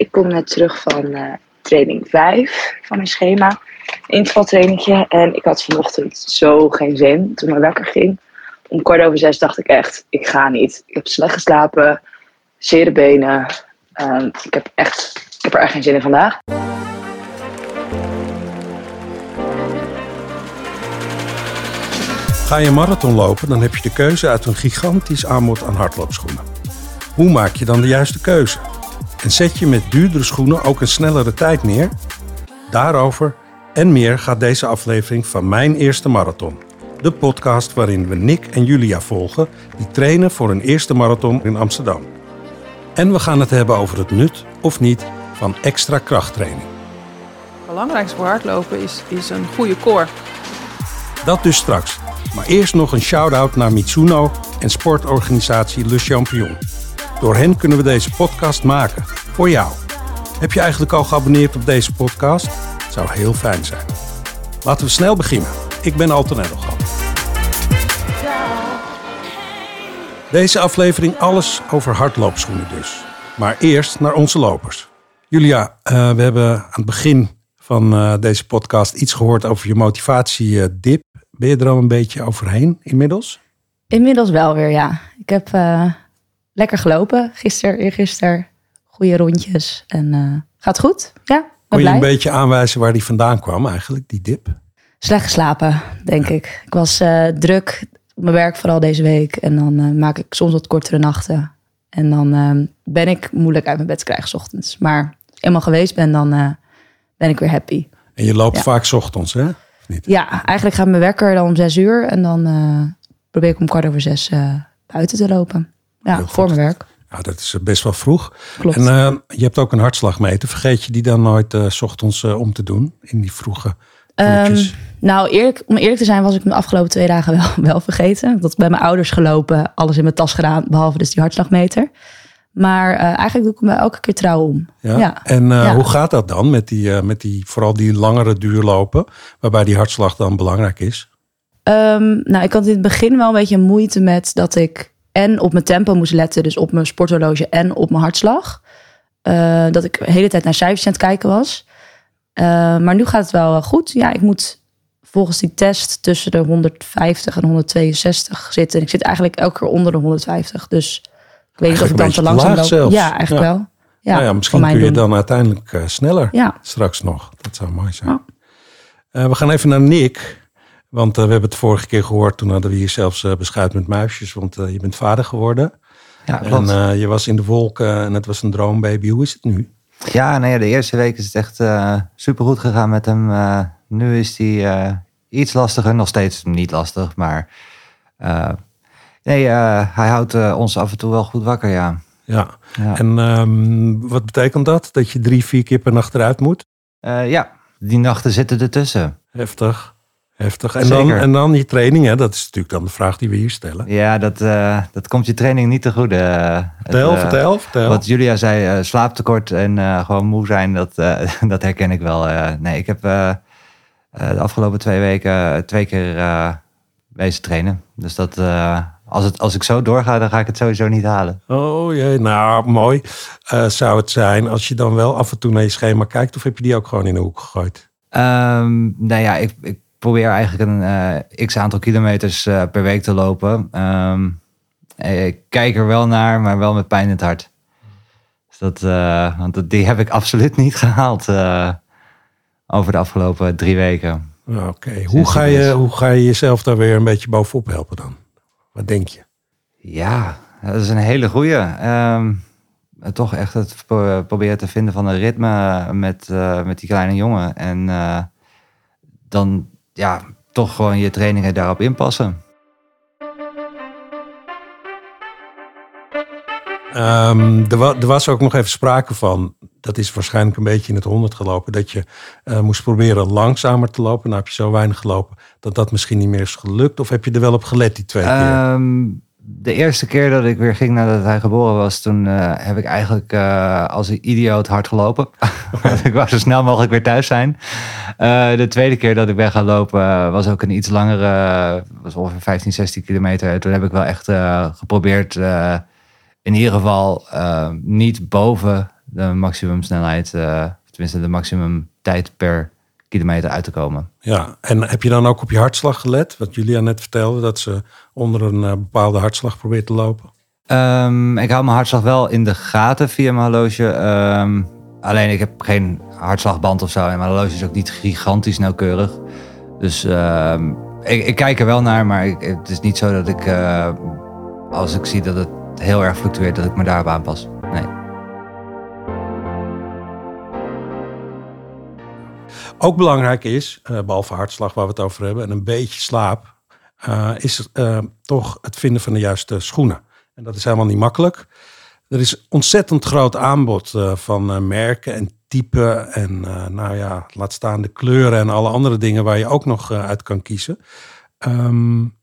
ik kom net terug van uh, training 5 van mijn schema. Intervaltrainingje. En ik had vanochtend zo geen zin toen mijn wekker ging. Om kwart over zes dacht ik echt, ik ga niet. Ik heb slecht geslapen, zere benen. Uh, ik heb echt, ik heb er echt geen zin in vandaag. Ga je marathon lopen, dan heb je de keuze uit een gigantisch aanbod aan hardloopschoenen. Hoe maak je dan de juiste keuze? En zet je met duurdere schoenen ook een snellere tijd neer? Daarover en meer gaat deze aflevering van Mijn Eerste Marathon. De podcast waarin we Nick en Julia volgen, die trainen voor een eerste marathon in Amsterdam. En we gaan het hebben over het nut of niet van extra krachttraining. Het belangrijkste voor hardlopen is, is een goede core. Dat dus straks. Maar eerst nog een shout-out naar Mitsuno en sportorganisatie Le Champion. Door hen kunnen we deze podcast maken. Voor jou. Heb je eigenlijk al geabonneerd op deze podcast? Zou heel fijn zijn. Laten we snel beginnen. Ik ben Alton Edelgan. Deze aflevering alles over hardloopschoenen dus. Maar eerst naar onze lopers. Julia, uh, we hebben aan het begin van uh, deze podcast iets gehoord over je motivatiedip. Ben je er al een beetje overheen inmiddels? Inmiddels wel weer, ja. Ik heb uh, lekker gelopen. Gisteren, eergisteren. Goede rondjes. En uh, gaat goed, ja. Kon je blij. een beetje aanwijzen waar die vandaan kwam eigenlijk, die dip? Slecht geslapen, denk ja. ik. Ik was uh, druk op mijn werk vooral deze week. En dan maak ik soms wat kortere nachten. En dan ben ik moeilijk uit mijn bed te krijgen s ochtends. Maar eenmaal geweest ben, dan ben ik weer happy. En je loopt ja. vaak s ochtends, hè? Niet? Ja, eigenlijk gaat mijn wekker dan om zes uur. En dan probeer ik om kwart over zes buiten te lopen. Ja, voor mijn werk. Ja, dat is best wel vroeg. Klopt. En uh, je hebt ook een hartslagmeter. Vergeet je die dan nooit s ochtends om te doen? In die vroege um, Nou, eerlijk, om eerlijk te zijn was ik de afgelopen twee dagen wel, wel vergeten. Dat bij mijn ouders gelopen, alles in mijn tas gedaan. Behalve dus die hartslagmeter. Maar eigenlijk doe ik me elke keer trouw om. Ja? ja. En ja. hoe gaat dat dan met die, met die, vooral die langere duurlopen, waarbij die hartslag dan belangrijk is? Um, nou, ik had in het begin wel een beetje moeite met dat ik en op mijn tempo moest letten, dus op mijn sporthorloge en op mijn hartslag. dat ik de hele tijd naar cijfers aan het kijken was. maar nu gaat het wel goed. Ja, ik moet volgens die test tussen de 150 en 162 zitten. En ik zit eigenlijk elke keer onder de 150. Dus ik weet niet of ik dan te langzaam loop. Zelfs. Ja, eigenlijk ja. wel. Ja, nou ja, misschien kun je doen. dan uiteindelijk sneller ja. straks nog. Dat zou mooi zijn. Uh, we gaan even naar Nick. Want uh, we hebben het vorige keer gehoord. Toen hadden we hier zelfs beschuit met muisjes. Want je bent vader geworden. Ja, en je was in de wolken en het was een droombaby. Hoe is het nu? Ja, ja, de eerste week is het echt super goed gegaan met hem. nu is hij iets lastiger. Nog steeds niet lastig, maar... Nee, hij houdt ons af en toe wel goed wakker, ja. Ja, ja. en um, wat betekent dat? Dat je drie, vier keer per nacht eruit moet? Ja, die nachten zitten ertussen. Heftig, heftig. En dan, en dan je training, hè? dat is natuurlijk dan de vraag die we hier stellen. Ja, dat, dat komt je training niet te goede. Vertel, het, vertel, vertel. Wat Julia zei, slaaptekort en gewoon moe zijn, dat, dat herken ik wel. nee, ik heb de afgelopen twee weken twee keer wezen trainen. Dus dat als, het, als ik zo doorga, dan ga ik het sowieso niet halen. Oh jee, nou mooi uh, zou het zijn als je dan wel af en toe naar je schema kijkt. Of heb je die ook gewoon in de hoek gegooid? Um, nou ja, ik, ik probeer eigenlijk een uh, x aantal kilometers uh, per week te lopen. Um, ik kijk er wel naar, maar wel met pijn in het hart. Dus dat, want die heb ik absoluut niet gehaald over de afgelopen drie weken. Oké, okay. hoe, ga je, hoe ga je jezelf daar weer een beetje bovenop helpen dan? Wat denk je? Ja, dat is een hele goeie. Um, toch echt het proberen te vinden van een ritme met, met die kleine jongen. En dan ja, toch gewoon je trainingen daarop inpassen. Um, er, wa er, was ook nog even sprake van, dat is waarschijnlijk een beetje in het honderd gelopen, dat je uh, moest proberen langzamer te lopen. Nou heb je zo weinig gelopen dat dat misschien niet meer is gelukt. Of heb je er wel op gelet die twee keer? De eerste keer dat ik weer ging nadat hij geboren was, toen uh, heb ik eigenlijk uh, als een idioot hard gelopen. ik wou zo snel mogelijk weer thuis zijn. Uh, de tweede keer dat ik ben gaan lopen was ook een iets langere, was ongeveer 15, 16 kilometer. Toen heb ik wel echt geprobeerd in ieder geval niet boven de maximum snelheid, uh, tenminste de maximum tijd per kilometer uit te komen. Ja, en heb je dan ook op je hartslag gelet? Wat Julia net vertelde, dat ze onder een uh, bepaalde hartslag probeert te lopen? Um, ik hou mijn hartslag wel in de gaten via mijn horloge. Um, alleen ik heb geen hartslagband of zo. En mijn horloge is ook niet gigantisch nauwkeurig. Dus um, ik, ik, kijk er wel naar, maar ik, het is niet zo dat ik, uh, als ik zie dat het heel erg fluctueert, dat ik me daarop aanpas. Nee. Ook belangrijk is, uh, behalve hartslag waar we het over hebben en een beetje slaap, uh, is uh, toch het vinden van de juiste schoenen. En dat is helemaal niet makkelijk. Er is ontzettend groot aanbod van merken en typen en nou ja, laat staan de kleuren en alle andere dingen waar je ook nog uit kan kiezen. Um,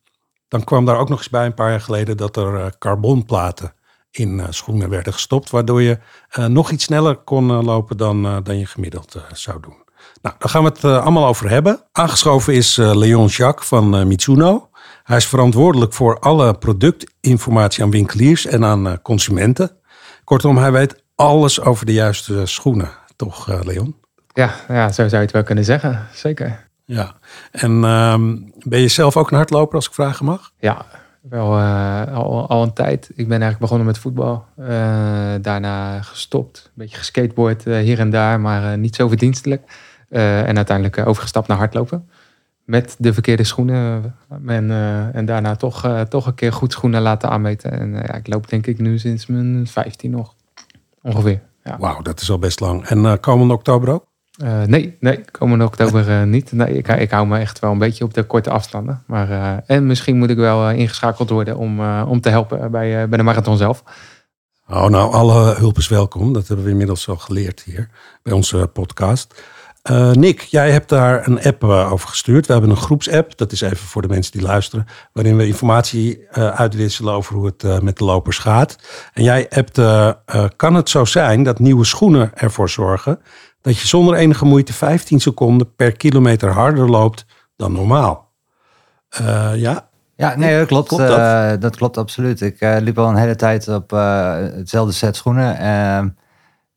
dan kwam daar ook nog eens bij een paar jaar geleden dat er carbonplaten in schoenen werden gestopt, waardoor je nog iets sneller kon lopen dan, dan je gemiddeld zou doen. Nou, daar gaan we het uh, allemaal over hebben. Aangeschoven is uh, Leon Jacques van uh, Mitsuno. Hij is verantwoordelijk voor alle productinformatie aan winkeliers en aan consumenten. Kortom, hij weet alles over de juiste schoenen. Toch, Leon? Ja, ja, zo zou je het wel kunnen zeggen. Zeker. Ja, en ehm, ben je zelf ook een hardloper als ik vragen mag? Ja, wel al, al een tijd. Ik ben eigenlijk begonnen met voetbal. daarna gestopt. Een beetje geskateboard hier en daar, maar niet zo verdienstelijk. Uh, en uiteindelijk uh, overgestapt naar hardlopen. Met de verkeerde schoenen. En, uh, en daarna toch, toch een keer goed schoenen laten aanmeten. En ja, ik loop denk ik nu sinds mijn 15 nog. Ongeveer. Ja. Wauw, dat is al best lang. En komende oktober ook? nee, nee, komende oktober niet. Nee, ik, ik hou me echt wel een beetje op de korte afstanden. Maar, en misschien moet ik wel ingeschakeld worden om, om te helpen bij, bij de marathon zelf. Oh, nou, alle hulp is welkom. Dat hebben we inmiddels al geleerd hier bij onze podcast. Uh, Nick, jij hebt daar een app uh, over gestuurd. We hebben een groepsapp, dat is even voor de mensen die luisteren, waarin we informatie uh, uitwisselen over hoe het met de lopers gaat. En jij hebt, kan het zo zijn dat nieuwe schoenen ervoor zorgen dat je zonder enige moeite 15 seconden per kilometer harder loopt dan normaal? ja? Ja, nee, dat klopt. klopt dat? dat? klopt absoluut. Ik liep al een hele tijd op hetzelfde set schoenen.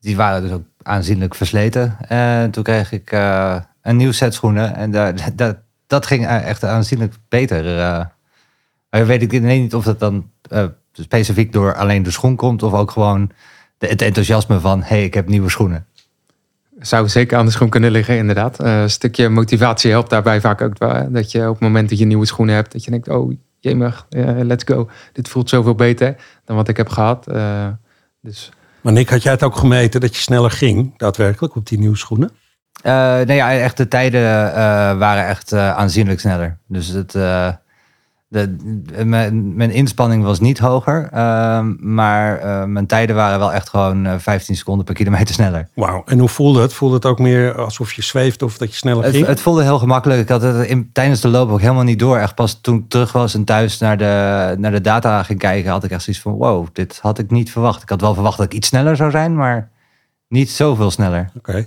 die waren dus ook aanzienlijk versleten. En toen kreeg ik uh, een nieuw set schoenen. En dat, dat, dat ging echt aanzienlijk beter. Uh, weet ik niet of dat dan specifiek door alleen de schoen komt. Of ook gewoon de, het enthousiasme van, hey, ik heb nieuwe schoenen. Zou zeker aan de schoen kunnen liggen, inderdaad. een stukje motivatie helpt daarbij vaak ook. Dat je op het moment dat je nieuwe schoenen hebt, dat je denkt, oh jemig, let's go. Dit voelt zoveel beter dan wat ik heb gehad. dus maar Nick, had jij het ook gemeten dat je sneller ging, daadwerkelijk, op die nieuwe schoenen? Uh, nee, ja, echt de tijden uh, waren echt uh, aanzienlijk sneller. Dus het, de, mijn, mijn, inspanning was niet hoger, ehm, maar uh, mijn tijden waren wel echt gewoon 15 eh, seconden per kilometer sneller. Wauw, en hoe voelde het? Voelde het ook meer alsof je zweeft of dat je sneller ging? Het, het voelde heel gemakkelijk. Ik had het in, tijdens de loop ook helemaal niet door. Echt pas toen ik terug was en thuis naar de, naar de data ging kijken, had ik echt zoiets van wow, dit had ik niet verwacht. Ik had wel verwacht dat ik iets sneller zou zijn, maar niet zoveel sneller. Oké.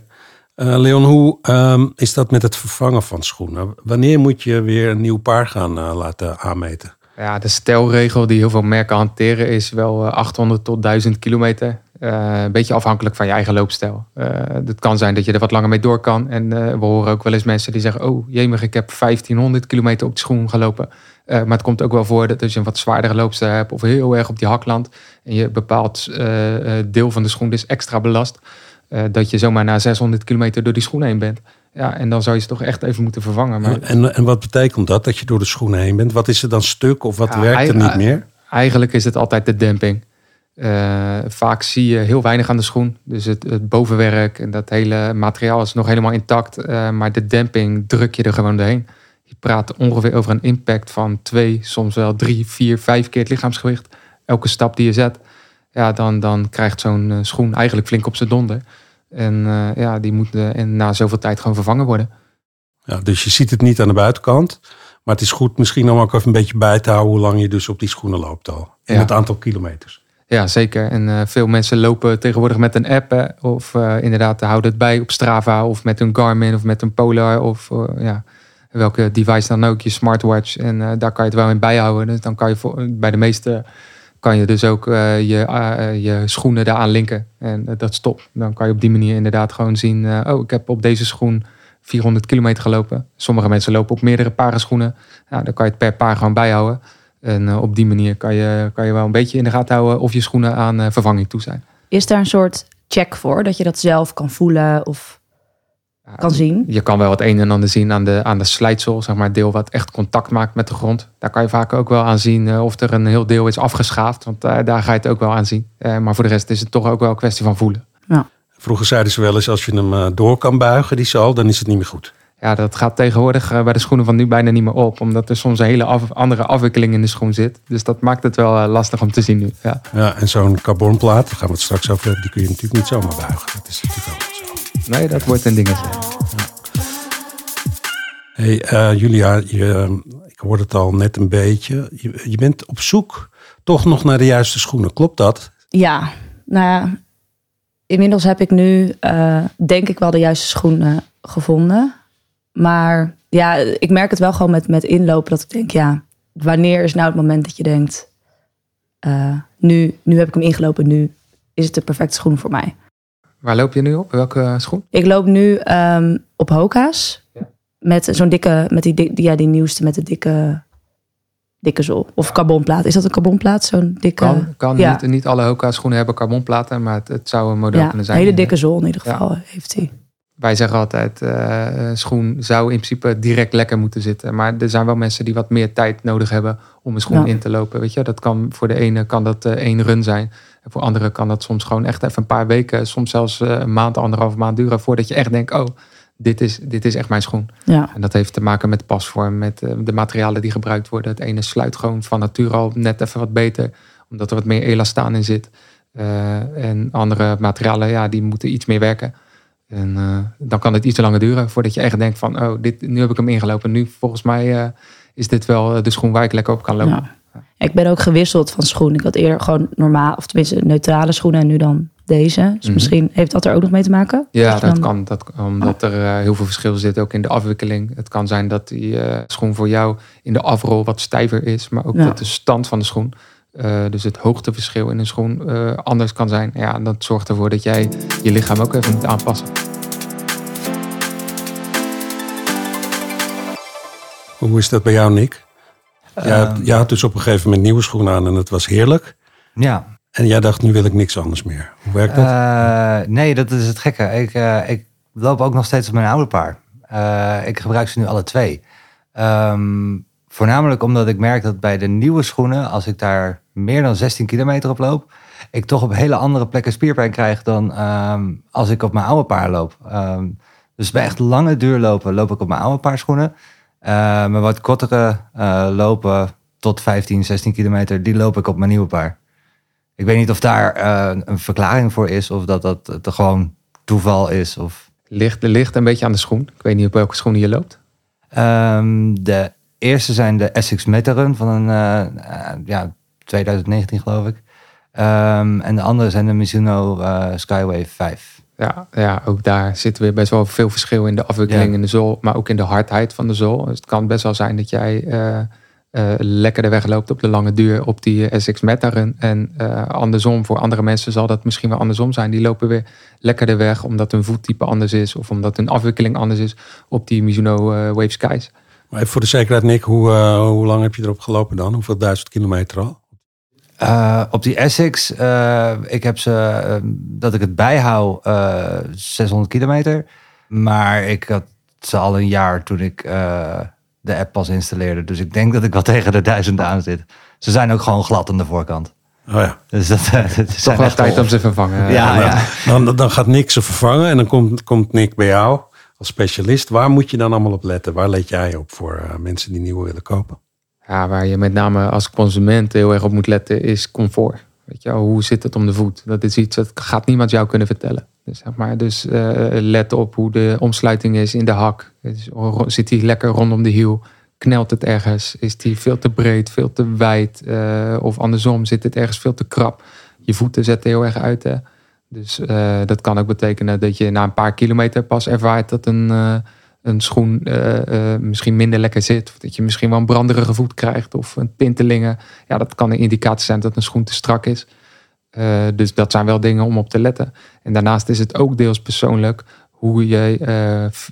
Uh, Leon, hoe um, is dat met het vervangen van schoenen? Wanneer moet je weer een nieuw paar gaan uh, laten aanmeten? Ja, de stelregel die heel veel merken hanteren is wel 800 eh, tot 1000 kilometer. Een beetje afhankelijk van je eigen loopstijl. Het kan zijn dat je er wat langer mee door kan. En we horen ook wel eens mensen die zeggen... oh, jemig, ik heb 1500 kilometer op de schoen gelopen. maar het komt ook wel voor dat als je een wat zwaardere loopstijl hebt... of heel erg op die hakland... en je bepaald deel van de schoen dus extra belast... Uh, dat je zomaar na 600 kilometer door die schoen heen bent. Ja, en dan zou je ze toch echt even moeten vervangen. Maar... En, en wat betekent dat, dat je door de schoen heen bent? Wat is er dan stuk of wat werkt er niet meer? Eigenlijk is het altijd de demping. Uh, vaak zie je heel weinig aan de schoen. Dus het, het, bovenwerk en dat hele materiaal is nog helemaal intact. Uh, maar de demping druk je er gewoon doorheen. Je praat ongeveer over een impact van twee, soms wel drie, vier, vijf keer het lichaamsgewicht. Elke stap die je zet ja, dan, dan krijgt zo'n eh, schoen eigenlijk flink op zijn donder. En uh, ja, die moet uh, na zoveel tijd gewoon vervangen worden. Ja, dus je ziet het niet aan de buitenkant. Maar het is goed misschien om ook even een beetje bij te houden hoe lang je dus op die schoenen loopt al. En het aantal kilometers. Ja, zeker. En uh, veel mensen lopen tegenwoordig met een app. Of inderdaad houden het bij op Strava of met een Garmin of met een Polar. Of ja, welke device dan ook, je smartwatch. En daar kan je het wel in bijhouden. Dus dan kan je voor, bij de meeste kan je dus ook eh, je, eh, je schoenen daaraan linken. En eh, dat stopt. Dan kan je op die manier inderdaad gewoon zien... oh, ik heb op deze schoen 400 kilometer gelopen. Sommige mensen lopen op meerdere paren schoenen. Nou, dan kan je het per paar gewoon bijhouden. En op die manier kan je, kan je wel een beetje in de gaten houden... of je schoenen aan vervanging toe zijn. Is daar een soort check voor? Dat je dat zelf kan voelen of kan zien? Je kan wel het een en ander zien aan de, aan de slijtsel, zeg maar, het deel wat echt contact maakt met de grond. Daar kan je vaak ook wel aan zien eh, of er een heel deel is afgeschaafd, want eh, daar ga je het ook wel aan zien. Eh, maar voor de rest is het toch ook wel een kwestie van voelen. Vroeger zeiden ze wel eens, als je hem eh, door kan buigen, die zool, dan is het niet meer goed. Ja, dat gaat tegenwoordig bij de schoenen van nu bijna niet meer op, omdat er soms een hele af- andere afwikkeling in de schoen zit. Dus dat maakt het wel lastig om te zien nu. Ja. Ja, en zo'n carbonplaat, daar gaan we het straks over hebben, die kun je natuurlijk niet zomaar buigen. Dat is natuurlijk ook zo. Nee, dat wordt een dingetje. Hey, eh, Julia, je, ik hoorde het al net een beetje. Je, je bent op zoek toch nog naar de juiste schoenen. Klopt dat? Ja, nou ja, inmiddels heb ik nu eh, denk ik wel de juiste schoenen gevonden. Maar ja, ik merk het wel gewoon met, met inlopen dat ik denk, ja, wanneer is nou het moment dat je denkt, eh, nu, nu heb ik hem ingelopen, nu is het de perfecte schoen voor mij. Waar loop je nu op? Welke schoen? Ik loop nu ehm, op Hoka's. Ja. Met zo'n dikke, met die, di- die, ja, die nieuwste met de dikke, dikke zool. Of carbonplaat. Is dat een carbonplaat? Zo'n dikke. Kan, kan ja. niet, niet alle Hoka schoenen hebben carbonplaten, maar het, het zou een model ja, kunnen een zijn. hele dikke zool in ieder geval heeft hij. Wij zeggen altijd, een schoen zou in principe direct lekker moeten zitten. Maar er zijn wel mensen die wat meer tijd nodig hebben om een schoen Ja. in te lopen. Weet je, dat kan voor de ene kan dat eh, één run zijn. En voor anderen kan dat soms gewoon echt even een paar weken, soms zelfs eh, een maand, anderhalve maand duren. Voordat je echt denkt, oh, dit is, dit is echt mijn schoen. Ja. En dat heeft te maken met pasvorm, met de materialen die gebruikt worden. Het ene sluit gewoon van nature al net even wat beter, omdat er wat meer elastaan in zit. En andere materialen, ja, die moeten iets meer werken. En eh, dan kan het iets te langer duren voordat je echt denkt van, oh, dit, nu heb ik hem ingelopen. Nu volgens mij eh, is dit wel de schoen waar ik lekker op kan lopen. Ja. Ik ben ook gewisseld van schoen. Ik had eerder gewoon normaal, of tenminste neutrale schoenen en nu dan deze. Dus Mhm. misschien heeft dat er ook nog mee te maken. Ja, dat dan- kan. Dat, omdat er eh, heel veel verschil zit ook in de afwikkeling. Het kan zijn dat die eh, schoen voor jou in de afrol wat stijver is. Maar ook Ja. dat de stand van de schoen, eh, dus het hoogteverschil in een schoen, eh, anders kan zijn. Ja, en dat zorgt ervoor dat jij je lichaam ook even moet aanpassen. Hoe is dat bij jou, Nick? Ja, Ehm, jij had dus op een gegeven moment nieuwe schoenen aan en het was heerlijk. ja. En jij dacht, nu wil ik niks anders meer. Hoe werkt dat? Eh, nee, dat is het gekke. Ik, eh, ik loop ook nog steeds op mijn oude paar. Eh, ik gebruik ze nu alle twee. Ehm, voornamelijk omdat ik merk dat bij de nieuwe schoenen, als ik daar meer dan 16 kilometer op loop, ik toch op hele andere plekken spierpijn krijg dan ehm, als ik op mijn oude paar loop. Ehm, dus bij echt lange duurlopen loop ik op mijn oude paar schoenen. Eh, maar wat kortere eh, lopen tot 15, 16 kilometer, die loop ik op mijn nieuwe paar. Ik weet niet of daar eh, een verklaring voor is, of dat dat het gewoon toeval is. Of, Ligt, ligt een beetje aan de schoen. Ik weet niet op welke schoenen je loopt. Ehm, de eerste zijn de Essex Metarun van een, eh, eh, ja, 2019 geloof ik. Ehm, en de andere zijn de Mizuno eh, Skywave 5. Ja, ja, ook daar zit weer best wel veel verschil in de afwikkeling Ja. in de zool, maar ook in de hardheid van de zool. Dus het kan best wel zijn dat jij eh eh lekkerder wegloopt op de lange duur op die SX Metarun. En eh, andersom, voor andere mensen zal dat misschien wel andersom zijn. Die lopen weer lekkerder weg omdat hun voettype anders is of omdat hun afwikkeling anders is op die Mizuno Wave Skies. Maar even voor de zekerheid, Nick, hoe, eh, hoe lang heb je erop gelopen dan? Hoeveel duizend kilometer al? Eh, op die Essex, eh, ik heb ze, eh, dat ik het bijhoud, eh 600 kilometer. Maar ik had ze al een jaar toen ik eh, de app pas installeerde. Dus ik denk dat ik wel tegen de duizend aan zit. Ze zijn ook gewoon glad aan de voorkant. Oh ja. Dus dat, dat Toch zijn wel echt tijd om ze te vervangen. Ja, ja. Dan, dan gaat Nick ze vervangen en dan komt, komt Nick bij jou als specialist. Waar moet je dan allemaal op letten? Waar let jij op voor eh, mensen die nieuwe willen kopen? Ja, waar je met name als consument heel erg op moet letten is comfort. Weet je, hoe zit het om de voet? Dat is iets dat gaat niemand jou kunnen vertellen. Dus, zeg maar, dus eh, let op hoe de omsluiting is in de hak. Zit die lekker rondom de hiel? Knelt het ergens? Is die veel te breed, veel te wijd? Eh, of andersom, zit het ergens veel te krap? Je voeten zetten heel erg uit. Hè? Dus eh, dat kan ook betekenen dat je na een paar kilometer pas ervaart dat een, een schoen eh, eh, misschien minder lekker zit. Of dat je misschien wel een branderige voet krijgt of een tintelingen. Ja, dat kan een indicatie zijn dat een schoen te strak is. Eh, dus dat zijn wel dingen om op te letten. En daarnaast is het ook deels persoonlijk hoe je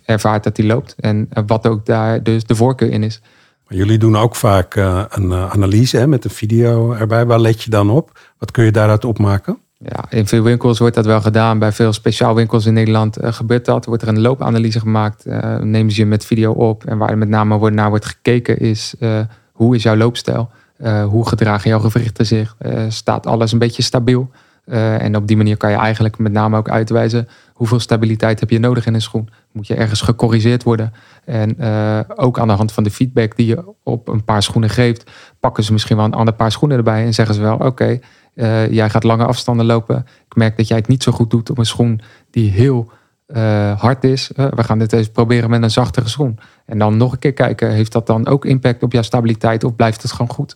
ervaart dat die loopt. En wat ook daar dus de voorkeur in is. Jullie doen ook vaak een analyse hè, met een video erbij. Waar let je dan op? Wat kun je daaruit opmaken? Ja, in veel winkels wordt dat wel gedaan. Bij veel speciaalwinkels in Nederland uh, gebeurt dat. Wordt er een loopanalyse gemaakt. Uh, nemen ze je met video op. En waar met name naar wordt gekeken is... Uh, hoe is jouw loopstijl? hoe gedragen jouw gewrichten zich? staat alles een beetje stabiel? en op die manier kan je eigenlijk met name ook uitwijzen... hoeveel stabiliteit heb je nodig in een schoen? Moet je ergens gecorrigeerd worden? En ook aan de hand van de feedback die je op een paar schoenen geeft... pakken ze misschien wel een ander paar schoenen erbij... en zeggen ze wel, oké... Uh, jij gaat lange afstanden lopen. Ik merk dat jij het niet zo goed doet op een schoen die heel uh, hard is. Uh, we gaan dit eens proberen met een zachtere schoen. En dan nog een keer kijken, heeft dat dan ook impact op jouw stabiliteit of blijft het gewoon goed?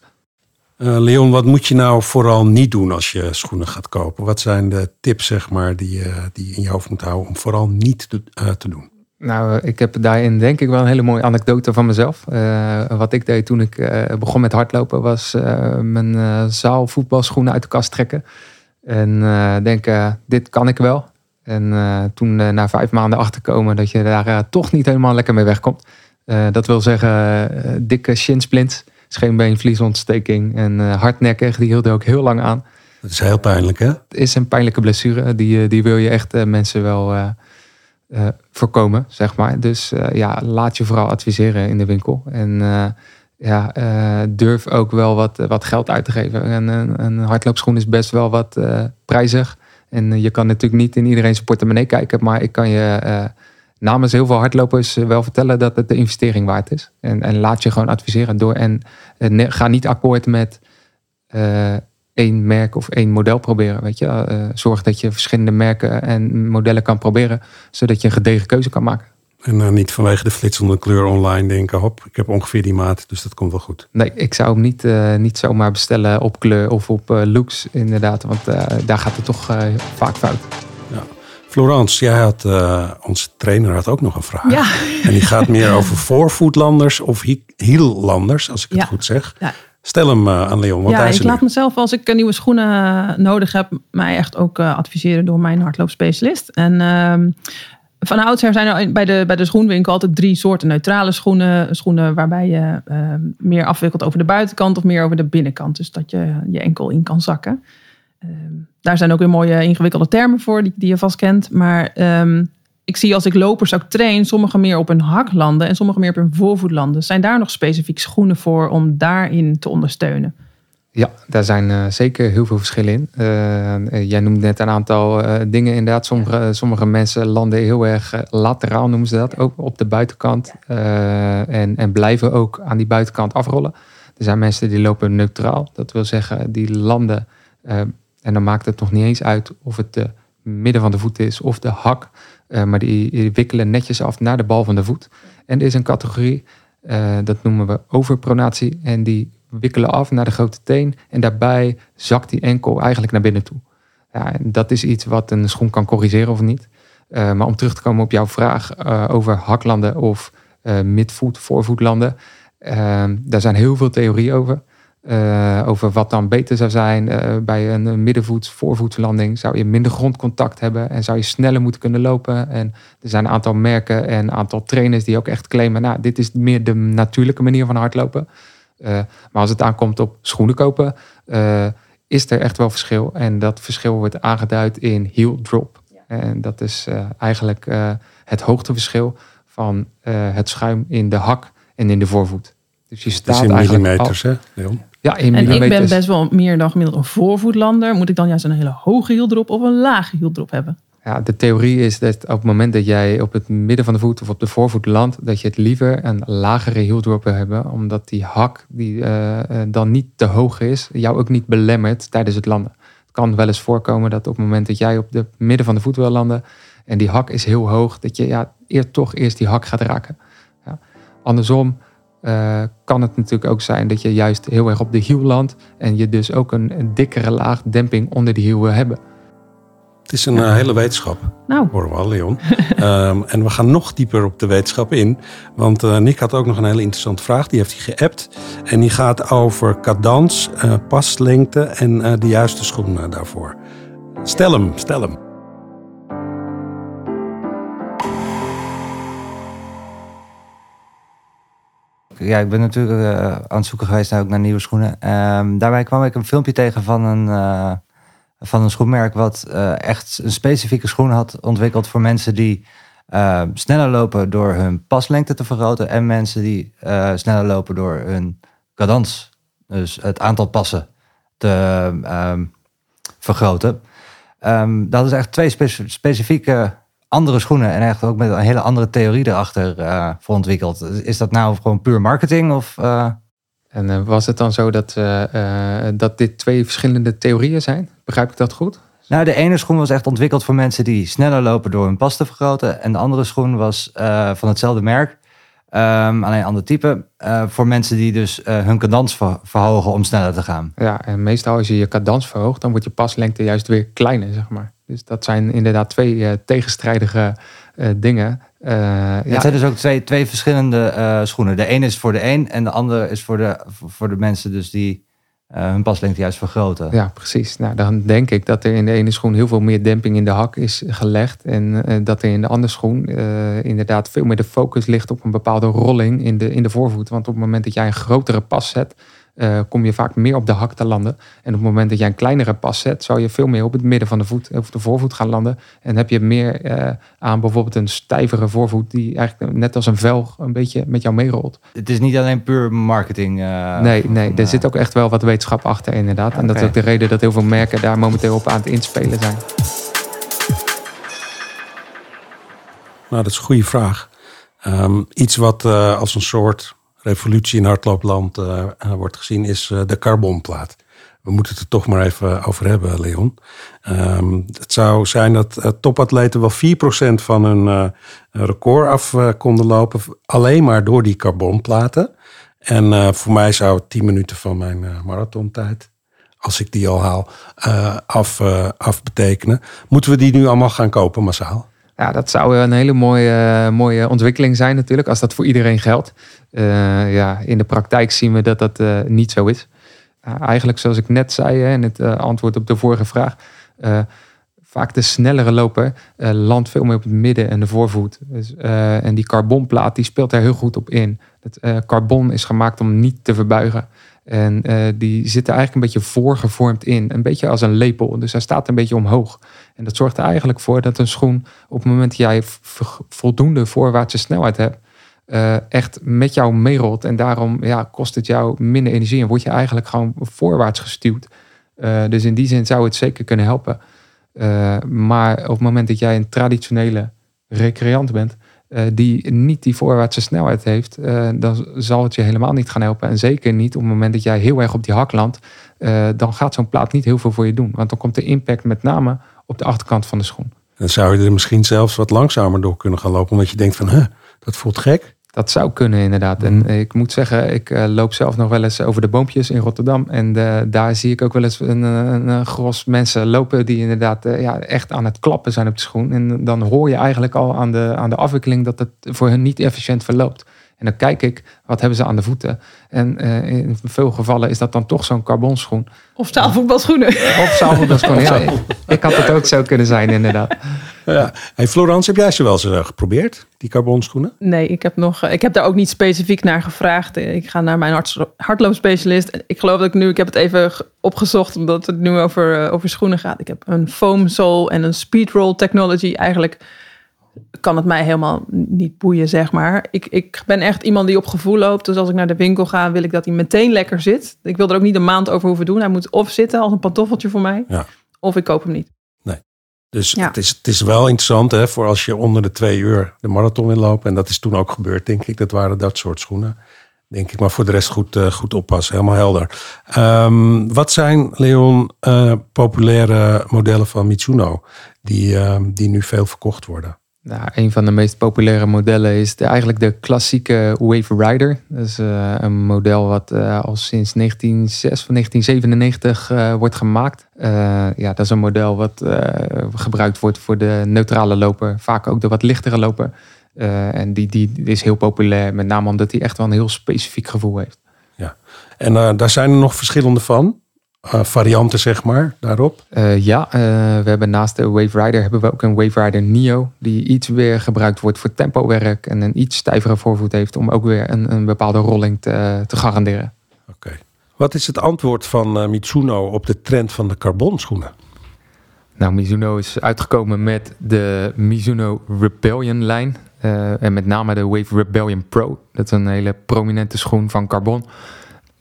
Leon, wat moet je nou vooral niet doen als je schoenen gaat kopen? Wat zijn de tips zeg maar, die, die je in je hoofd moet houden om vooral niet te, te doen? Nou, ik heb daarin denk ik wel een hele mooie anekdote van mezelf. Uh, wat ik deed toen ik uh, begon met hardlopen was uh, mijn zaalvoetbalschoenen uit de kast trekken. En denken, dit kan ik wel. En toen na vijf maanden achterkomen dat je daar toch niet helemaal lekker mee wegkomt. dat wil zeggen, dikke shinsplints, scheenbeenvliesontsteking en hardnekkig. Die hielden ook heel lang aan. Dat is heel pijnlijk hè? Het is een pijnlijke blessure. Die, die wil je echt mensen wel uh, voorkomen, zeg maar. Dus uh, ja, laat je vooral adviseren in de winkel. En uh, ja, durf ook wel wat, wat geld uit te geven. En, een, een hardloopschoen is best wel wat prijzig. En je kan natuurlijk niet in iedereen zijn portemonnee kijken. Maar ik kan je namens heel veel hardlopers wel vertellen dat het de investering waard is. En, en laat je gewoon adviseren door. En ga niet akkoord met één merk of één model proberen. Weet je? Uh, zorg dat je verschillende merken en modellen kan proberen, zodat je een gedegen keuze kan maken. En uh, niet vanwege de flitsende kleur online denken, hop, ik heb ongeveer die maat, dus dat komt wel goed. Nee, ik zou hem niet, uh, niet zomaar bestellen op kleur of op looks inderdaad, want daar gaat het toch vaak fout. Ja. Florence, jij had, onze trainer had ook nog een vraag. Ja. En die gaat meer over voorvoetlanders of hiellanders, als ik het goed zeg. Ja. Stel hem uh, aan Leon. ja, ik laat mezelf als ik nieuwe schoenen nodig heb, mij echt ook uh, adviseren door mijn hardloopspecialist. En uh, van oudsher zijn er bij de, bij de schoenwinkel altijd drie soorten neutrale schoenen. Schoenen waarbij je ehm, meer afwikkelt over de buitenkant of meer over de binnenkant. Dus dat je je enkel in kan zakken. Ehm, daar zijn ook weer mooie ingewikkelde termen voor die, die je vast kent. Maar ik zie als ik lopers ook train, sommigen meer op hun hak landen en sommigen meer op hun voorvoet landen. Zijn daar nog specifiek schoenen voor om daarin te ondersteunen? Ja, daar zijn uh, zeker heel veel verschillen in. Uh, jij noemde net een aantal uh, dingen inderdaad. Sommige, sommige mensen landen heel erg lateraal, noemen ze dat, ook op de buitenkant. en, en blijven ook aan die buitenkant afrollen. Er zijn mensen die lopen neutraal. Dat wil zeggen, die landen. en dan maakt het nog niet eens uit of het de midden van de voet is of de hak. Uh, maar die, wikkelen netjes af naar de bal van de voet. En er is een categorie, uh, dat noemen we overpronatie. En die wikkelen af naar de grote teen. En daarbij zakt die enkel eigenlijk naar binnen toe. Ja, en dat is iets wat een schoen kan corrigeren of niet. Uh, maar om terug te komen op jouw vraag over haklanden of midvoet, voorvoetlanden. daar zijn heel veel theorieën over. Uh, over wat dan beter zou zijn. Uh, bij een middenvoets, voorvoetslanding zou je minder grondcontact hebben en zou je sneller moeten kunnen lopen. En er zijn een aantal merken en een aantal trainers die ook echt claimen, nou, dit is meer de natuurlijke manier van hardlopen. Uh, maar als het aankomt op schoenen kopen, is er echt wel verschil. En dat verschil wordt aangeduid in heel drop. En dat is eigenlijk het hoogteverschil van het schuim in de hak en in de voorvoet. Dus je staat in eigenlijk millimeters, hè, Leon? Ja, en ik ben best wel meer dan gemiddeld een voorvoetlander. Moet ik dan juist een hele hoge hieldrop of een lage hieldrop hebben? Ja, de theorie is dat op het moment dat jij op het midden van de voet of op de voorvoet landt, dat je het liever een lagere hieldrop wil hebben, omdat die hak die uh, dan niet te hoog is, jou ook niet belemmert tijdens het landen. Het kan wel eens voorkomen dat op het moment dat jij op het midden van de voet wil landen en die hak is heel hoog, dat je ja, eer, toch eerst die hak gaat raken. Ja. Andersom uh, kan het natuurlijk ook zijn dat je juist heel erg op de hiel landt en je dus ook een, een dikkere laag demping onder de hiel wil hebben. Het is een uh, hele wetenschap. Nou, Horen we al, Leon. Ehm, en we gaan nog dieper op de wetenschap in. Want eh, Nick had ook nog een hele interessante vraag. Die heeft hij geappt. En die gaat over cadans, eh, paslengte en eh, de juiste schoenen daarvoor. Stel hem, stel hem. Ja, ik ben natuurlijk eh, aan het zoeken geweest naar, ook naar nieuwe schoenen. Ehm, daarbij kwam ik een filmpje tegen van een, eh, van een schoenmerk... wat eh, echt een specifieke schoen had ontwikkeld voor mensen die... eh, sneller lopen door hun paslengte te vergroten... en mensen die sneller lopen door hun cadans, dus het aantal passen, te ehm, vergroten. Ehm, dat is echt twee spe- specifieke andere schoenen en echt ook met een hele andere theorie erachter eh, voor ontwikkeld. Is dat nou gewoon puur marketing of... eh, En eh, was het dan zo dat, dat dit twee verschillende theorieën zijn? Begrijp ik dat goed? Nou, de ene schoen was echt ontwikkeld voor mensen die sneller lopen door hun pas te vergroten. En de andere schoen was van hetzelfde merk, ehm, alleen ander type. voor mensen die dus hun cadans ver- verhogen om sneller te gaan. Ja, en meestal als je je cadans verhoogt, dan wordt je paslengte juist weer kleiner, zeg maar. Dus dat zijn inderdaad twee eh, tegenstrijdige eh, dingen. Eh, ja, Het zijn dus ook twee, twee verschillende schoenen. De ene is voor de een en de andere is voor de, voor de mensen dus die hun paslengte juist vergroten. Ja, precies. Nou, dan denk ik dat er in de ene schoen heel veel meer demping in de hak is gelegd. En dat er in de andere schoen inderdaad veel meer de focus ligt op een bepaalde rolling in de, in de voorvoet. Want op het moment dat jij een grotere pas zet, eh, kom je vaak meer op de hak te landen. En op het moment dat jij een kleinere pas zet, zou je veel meer op het midden van de voet, of de voorvoet gaan landen. En heb je meer eh, aan bijvoorbeeld een stijvere voorvoet, die eigenlijk net als een velg een beetje met jou meerolt. Het is niet alleen puur marketing. eh, Nee, van- nee, van, er eh, zit ook echt wel wat wetenschap achter, inderdaad. En dat is ook de reden dat heel veel merken daar momenteel op aan het inspelen zijn. Nou, dat is een goede vraag. Ehm, iets wat eh, als een soort revolutie in hardloopland eh, eh, wordt gezien is eh, de carbonplaat. We moeten het er toch maar even over hebben, Leon. Ehm, het zou zijn dat topatleten wel 4% van hun record af konden lopen. Alleen maar door die carbonplaten. En voor mij zou het 10 minuten van mijn eh, marathontijd, als ik die al haal, eh, af, af betekenen. Moeten we die nu allemaal gaan kopen massaal? Ja, dat zou een hele mooie, mooie ontwikkeling zijn natuurlijk, als dat voor iedereen geldt. Eh, ja, in de praktijk zien we dat dat eh, niet zo is. Uh, eigenlijk zoals ik net zei hè, in het antwoord op de vorige vraag. Vaak de snellere loper landt veel meer op het midden en de voorvoet. Dus, en die carbonplaat die speelt daar heel goed op in. Het carbon is gemaakt om niet te verbuigen. En uh, die zit er eigenlijk een beetje voorgevormd in. Een beetje als een lepel. Dus hij staat een beetje omhoog. En dat zorgt er eigenlijk voor dat een schoen op het moment dat jij voldoende voorwaartse snelheid hebt, uh, echt met jou meerolt. En daarom ja, kost het jou minder energie en word je eigenlijk gewoon voorwaarts gestuurd. Uh, dus in die zin zou het zeker kunnen helpen. Maar op het moment dat jij een traditionele recreant bent, die niet die voorwaartse snelheid heeft, uh, dan zal het je helemaal niet gaan helpen. En zeker niet op het moment dat jij heel erg op die hak landt, dan gaat zo'n plaat niet heel veel voor je doen. Want dan komt de impact met name op de achterkant van de schoen. Dan zou je er misschien zelfs wat langzamer door kunnen gaan lopen, omdat je denkt van, huh, dat voelt gek. Dat zou kunnen, inderdaad. En ik moet zeggen, ik uh, loop zelf nog wel eens over de boompjes in Rotterdam. En uh, daar zie ik ook wel eens een, een, een gros mensen lopen die inderdaad ja, echt aan het klappen zijn op de schoen. En dan hoor je eigenlijk al aan de, aan de afwikkeling dat het voor hen niet efficiënt verloopt. En dan kijk ik, wat hebben ze aan de voeten? En in veel gevallen is dat dan toch zo'n carbonschoen. Of zaalvoetbalschoenen. Of zaalvoetbalschoenen, ja. Ik, had het ook zo kunnen zijn, inderdaad. Ja. Hey Florence, heb jij ze wel eens uh, geprobeerd, die carbonschoenen? Nee, ik heb, nog, ik heb daar ook niet specifiek naar gevraagd. Ik ga naar mijn hardloopspecialist. Ik geloof dat ik nu, ik heb het even opgezocht, omdat het nu over, over schoenen gaat. Ik heb een foam sole en een speedroll technology. Eigenlijk kan het mij helemaal niet boeien, zeg maar. Ik, ik ben echt iemand die op gevoel loopt. Dus als ik naar de winkel ga, wil ik dat hij meteen lekker zit. Ik wil er ook niet een maand over hoeven doen. Hij moet of zitten als een pantoffeltje voor mij, ja. of ik koop hem niet. Nee. Dus ja. het, is, het is wel interessant hè, voor als je onder de twee uur de marathon wil lopen. En dat is toen ook gebeurd, denk ik. Dat waren dat soort schoenen. Denk ik, maar voor de rest goed, uh, goed oppassen. Helemaal helder. Um, wat zijn, Leon, uh, populaire modellen van Mitsuno die, uh, die nu veel verkocht worden? Nou, een van de meest populaire modellen is de, eigenlijk de klassieke Wave Rider. Dat is uh, een model wat uh, al sinds 1906 of 1997 uh, wordt gemaakt. ja, dat is een model wat gebruikt wordt voor de neutrale loper, vaak ook de wat lichtere loper. en die, die is heel populair, met name omdat hij echt wel een heel specifiek gevoel heeft. Ja, en daar zijn er nog verschillende van. Uh, varianten, zeg maar, daarop? Uh, ja, uh, we hebben naast de Wave Rider hebben we ook een Wave Rider Neo, die iets weer gebruikt wordt voor tempowerk en een iets stijvere voorvoet heeft om ook weer een, een bepaalde rolling te, te garanderen. Oké. Okay. Wat is het antwoord van Mitsuno op de trend van de carbonschoenen? Nou, Mizuno is uitgekomen met de Mizuno Rebellion lijn. en met name de Wave Rebellion Pro. Dat is een hele prominente schoen van carbon.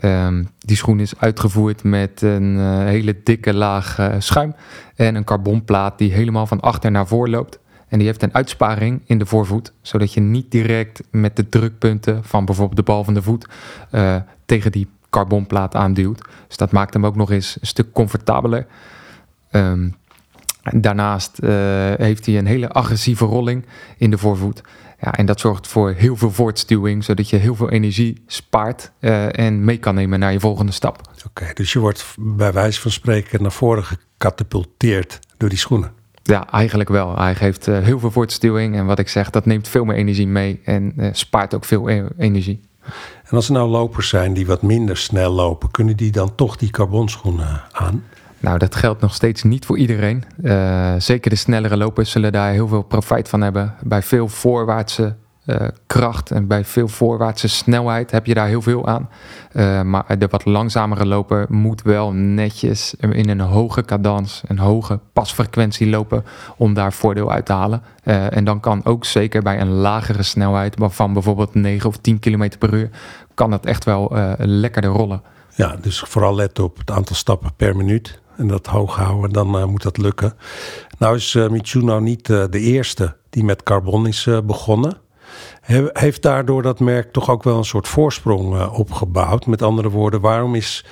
Um, die schoen is uitgevoerd met een uh, hele dikke laag uh, schuim en een carbonplaat die helemaal van achter naar voor loopt. En die heeft een uitsparing in de voorvoet, zodat je niet direct met de drukpunten van bijvoorbeeld de bal van de voet uh, tegen die carbonplaat aanduwt. Dus dat maakt hem ook nog eens een stuk comfortabeler. Um, daarnaast heeft hij een hele agressieve rolling in de voorvoet. Ja, en dat zorgt voor heel veel voortstuwing, zodat je heel veel energie spaart uh, en mee kan nemen naar je volgende stap. Oké, dus je wordt bij wijze van spreken naar voren gecatapulteerd door die schoenen. Ja, eigenlijk wel. Hij geeft uh, heel veel voortstuwing en wat ik zeg, dat neemt veel meer energie mee en uh, spaart ook veel e energie. En als er nou lopers zijn die wat minder snel lopen, kunnen die dan toch die carbonschoenen aan? Nou, dat geldt nog steeds niet voor iedereen. Uh, zeker de snellere lopers zullen daar heel veel profijt van hebben. Bij veel voorwaartse uh, kracht en bij veel voorwaartse snelheid heb je daar heel veel aan. Uh, maar de wat langzamere loper moet wel netjes in een hoge cadans, een hoge pasfrequentie lopen om daar voordeel uit te halen. en dan kan ook zeker bij een lagere snelheid, van bijvoorbeeld 9 of 10 km per uur, kan dat echt wel lekkerder rollen. Ja, dus vooral let op het aantal stappen per minuut en dat hoog houden, dan uh, moet dat lukken. Nou is uh, niet uh, de eerste die met carbon is begonnen. He heeft daardoor dat merk toch ook wel een soort voorsprong opgebouwd? Met andere woorden, waarom is,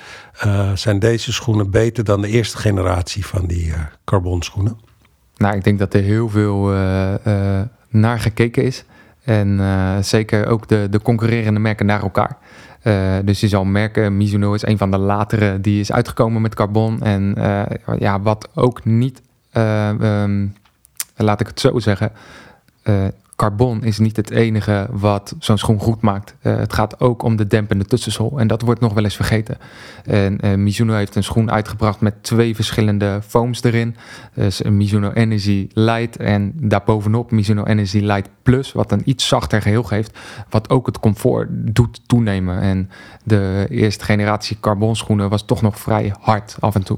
zijn deze schoenen beter dan de eerste generatie van die carbonschoenen? Nou, ik denk dat er heel veel naar gekeken is. En zeker ook de, de concurrerende merken naar elkaar. Uh, dus je zal merken, Mizuno is een van de latere die is uitgekomen met carbon. En uh, ja, wat ook niet, uh, um, laat ik het zo zeggen, carbon is niet het enige wat zo'n schoen goed maakt. Uh, het gaat ook om de dempende tussensol. En dat wordt nog wel eens vergeten. En uh, Mizuno heeft een schoen uitgebracht met twee verschillende foams erin. Dus een Mizuno Energy Light en daarbovenop Mizuno Energy Light Plus, wat een iets zachter geheel geeft, wat ook het comfort doet toenemen. En de eerste generatie carbon schoenen was toch nog vrij hard af en toe.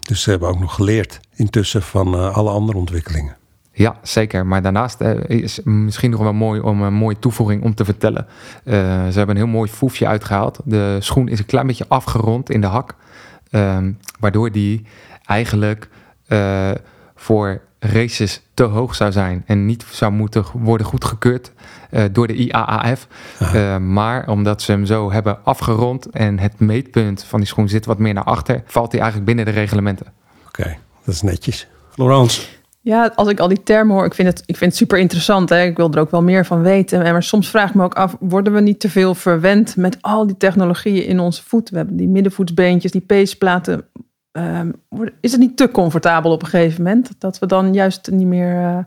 Dus ze hebben ook nog geleerd intussen van uh, alle andere ontwikkelingen. Ja, zeker. Maar daarnaast uh, is misschien nog wel mooi om een mooie toevoeging om te vertellen. Uh, ze hebben een heel mooi foefje uitgehaald. De schoen is een klein beetje afgerond in de hak. Um, waardoor die eigenlijk uh, voor races te hoog zou zijn. En niet zou moeten worden goedgekeurd door de IAAF. maar omdat ze hem zo hebben afgerond en het meetpunt van die schoen zit wat meer naar achter, valt hij eigenlijk binnen de reglementen. Oké, okay, dat is netjes. Florence. Ja, als ik al die termen hoor, ik vind het, ik vind het super interessant. Hè? Ik wil er ook wel meer van weten. Maar soms vraag ik me ook af, worden we niet te veel verwend met al die technologieën in onze voet? We hebben die middenvoetsbeentjes, die peesplaten. Um, is het niet te comfortabel op een gegeven moment? Dat we dan juist niet meer uh,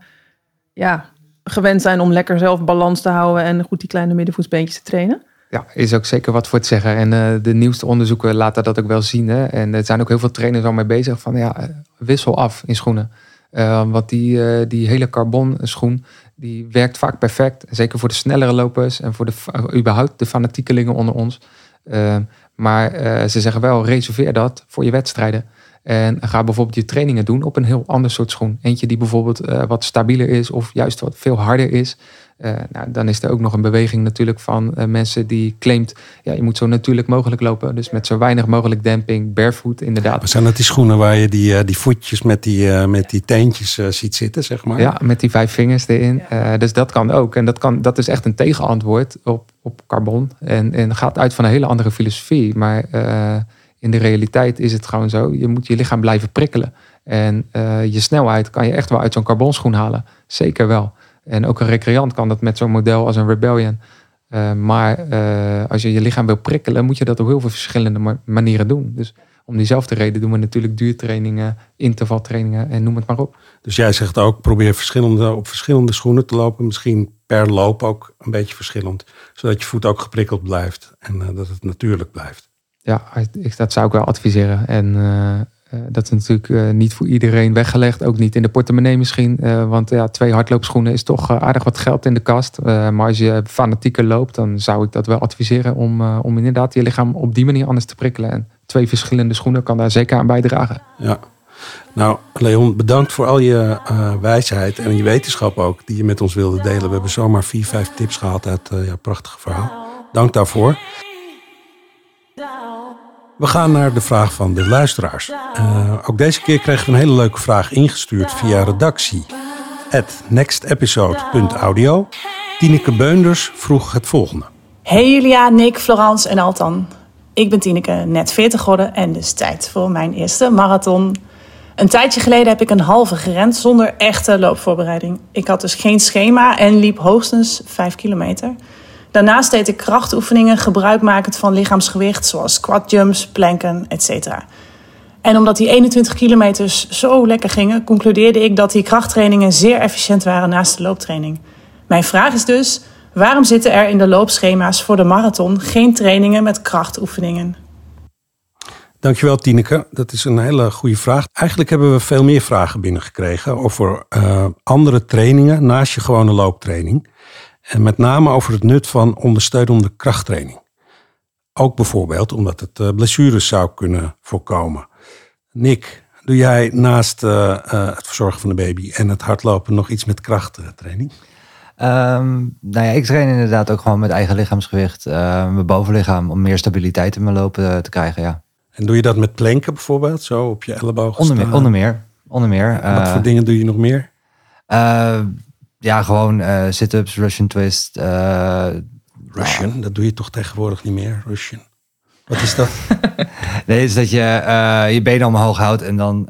ja, gewend zijn om lekker zelf balans te houden en goed die kleine middenvoetsbeentjes te trainen? Ja, is ook zeker wat voor te zeggen. En uh, de nieuwste onderzoeken laten dat ook wel zien. Hè? En er zijn ook heel veel trainers al mee bezig van ja, wissel af in schoenen. Uh, want die, uh, die hele carbon schoen, die werkt vaak perfect. Zeker voor de snellere lopers en voor de, überhaupt de fanatiekelingen onder ons. maar ze zeggen wel, reserveer dat voor je wedstrijden. En ga bijvoorbeeld je trainingen doen op een heel ander soort schoen. Eentje die bijvoorbeeld wat stabieler is of juist wat veel harder is. Uh, nou, dan is er ook nog een beweging natuurlijk van uh, mensen die claimt... ja, je moet zo natuurlijk mogelijk lopen. Dus met zo weinig mogelijk demping, barefoot inderdaad. Ja, zijn dat die schoenen waar je die, uh, die voetjes met die, met die teentjes ziet zitten, zeg maar? Ja, met die vijf vingers erin. Dus dat kan ook. En dat, kan, dat is echt een tegenantwoord op, op carbon. En, en gaat uit van een hele andere filosofie. Maar in de realiteit is het gewoon zo. Je moet je lichaam blijven prikkelen. En je snelheid kan je echt wel uit zo'n carbonschoen halen. Zeker wel. En ook een recreant kan dat met zo'n model als een Rebellion. Uh, maar uh, als je je lichaam wil prikkelen, moet je dat op heel veel verschillende ma manieren doen. Dus om diezelfde reden doen we natuurlijk duurtrainingen, intervaltrainingen en noem het maar op. Dus jij zegt ook, probeer verschillende, op verschillende schoenen te lopen. Misschien per loop ook een beetje verschillend. Zodat je voet ook geprikkeld blijft en uh, dat het natuurlijk blijft. Ja, ik, dat zou ik wel adviseren. En dat is natuurlijk uh, niet voor iedereen weggelegd. Ook niet in de portemonnee misschien. want ja, twee hardloopschoenen is toch aardig wat geld in de kast. maar als je fanatieker loopt, dan zou ik dat wel adviseren. Om, om inderdaad je lichaam op die manier anders te prikkelen. En twee verschillende schoenen kan daar zeker aan bijdragen. Ja. Nou, Leon, bedankt voor al je wijsheid en je wetenschap ook die je met ons wilde delen. We hebben zomaar vier, vijf tips gehad uit uh, prachtige verhaal. Dank daarvoor. We gaan naar de vraag van de luisteraars. Uh, ook deze keer kregen we een hele leuke vraag ingestuurd via redactie. At nextepisode.audio. Tineke Beunders vroeg het volgende. Hey Julia, Nick, Florence en Altan. Ik ben Tineke, net 40 geworden en dus tijd voor mijn eerste marathon. Een tijdje geleden heb ik een halve gerend zonder echte loopvoorbereiding. Ik had dus geen schema en liep hoogstens 5 kilometer. Daarnaast deed ik krachtoefeningen gebruikmakend van lichaamsgewicht, zoals squat jumps, planken, etc. En omdat die 21 kilometers zo lekker gingen, concludeerde ik dat die krachttrainingen zeer efficiënt waren naast de looptraining. Mijn vraag is dus: waarom zitten er in de loopschema's voor de marathon geen trainingen met krachtoefeningen? Dankjewel Tineke, dat is een hele goede vraag. Eigenlijk hebben we veel meer vragen binnengekregen over uh, andere trainingen naast je gewone looptraining. En met name over het nut van ondersteunende krachttraining. Ook bijvoorbeeld omdat het uh, blessures zou kunnen voorkomen. Nick, doe jij naast uh, het verzorgen van de baby en het hardlopen nog iets met krachttraining? Um, nou ja, ik train inderdaad ook gewoon met eigen lichaamsgewicht, mijn bovenlichaam, om meer stabiliteit in mijn lopen te krijgen, ja. En doe je dat met planken bijvoorbeeld, zo op je elleboog onder meer, onder meer, onder meer. Uh, Wat voor dingen doe je nog meer? Ja, gewoon uh, sit-ups, Russian twist. Russian, nou. dat doe je toch tegenwoordig niet meer, Russian. Wat is dat? nee, is dat je je benen omhoog houdt en dan